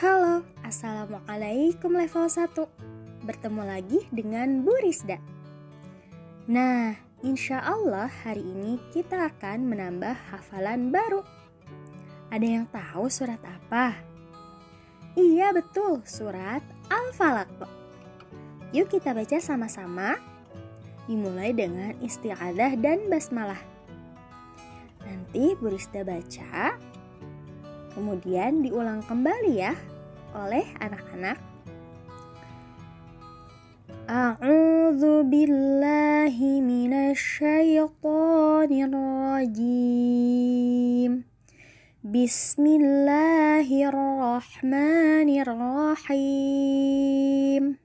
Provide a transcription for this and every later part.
Halo, Assalamualaikum level 1 Bertemu lagi dengan Bu Rizda. Nah, insya Allah hari ini kita akan menambah hafalan baru. Ada yang tahu surat apa? Iya betul, surat Al-Falaq Yuk kita baca sama-sama. Dimulai dengan isti'adah dan basmalah. Nanti Bu Rizda baca Kemudian diulang kembali ya oleh anak-anak. A'udzu billahi minasyaitonir rajim. Bismillahirrahmanirrahim.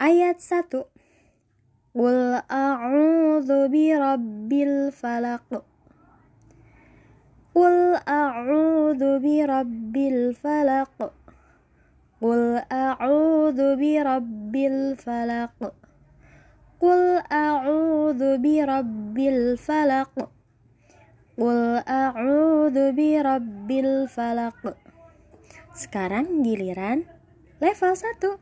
Ayat 1. Qul a'udzu birabbil falaq. قل Qul a'udzu bi rabbil falaq. Qul a'udzu bi rabbil falaq. Qul a'udzu bi rabbil falaq. Sekarang giliran level 1.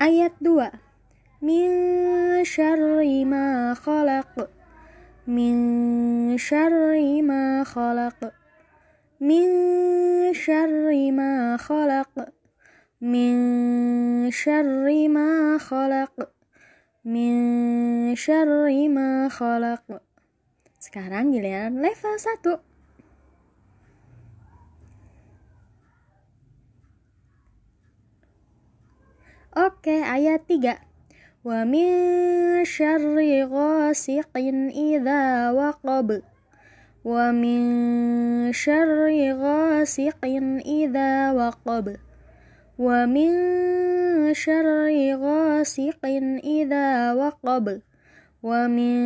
Ayat 2. Min syarri ma khalaq. Min syarri ma khalaq min syarri ma khalaq min syarri ma khalaq min syarri ma khalaq sekarang giliran level 1 Oke, ayat 3. Wa min syarri ghasiqin idza waqab. ومن شر غاسق إذا وقب. ومن شر غاسق إذا وقب. ومن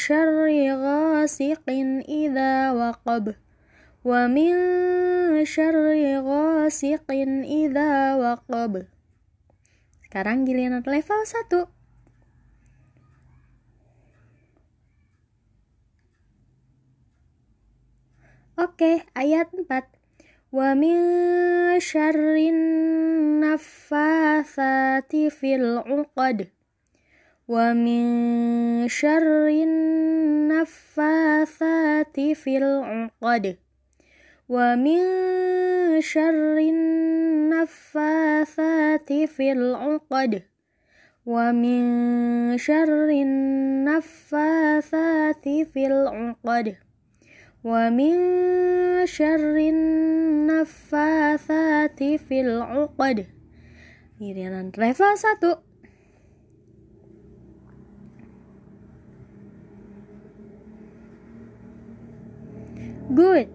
شر غاسق إذا وقب. ومن شر غاسق إذا وقب. Sekarang giliran level 1. Oke, ayat 4. Wa min syarrin naffatsati fil 'uqad. Wa min syarrin naffatsati fil 'uqad. Wa min syarrin naffatsati fil 'uqad. Wa min syarrin naffatsati fil 'uqad min syarrin naffatsati fil 'uqad. Giliran level 1. Good.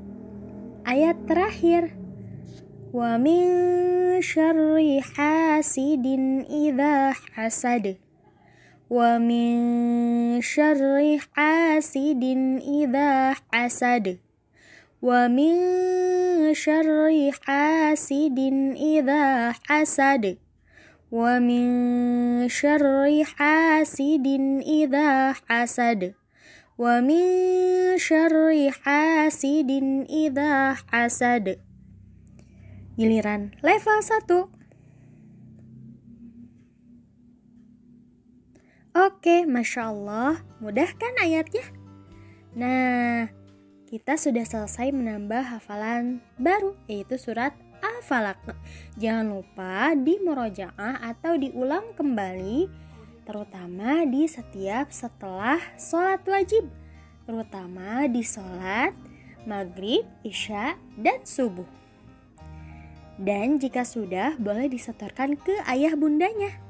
Ayat terakhir. Wa min syarri hasidin idza hasad. ومن شر حاسد إذا حسد ومن شر حاسد إذا حسد ومن شر حاسد إذا حسد ومن شر حاسد إذا حسد Giliran level 1 Oke, Masya Allah, mudah kan ayatnya? Nah, kita sudah selesai menambah hafalan baru, yaitu surat Al-Falaq. Jangan lupa di murojaah atau diulang kembali, terutama di setiap setelah sholat wajib, terutama di sholat maghrib, isya, dan subuh. Dan jika sudah, boleh disetorkan ke ayah bundanya.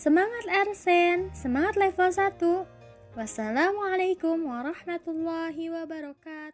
Semangat Ersen, semangat level 1. Wassalamualaikum warahmatullahi wabarakatuh.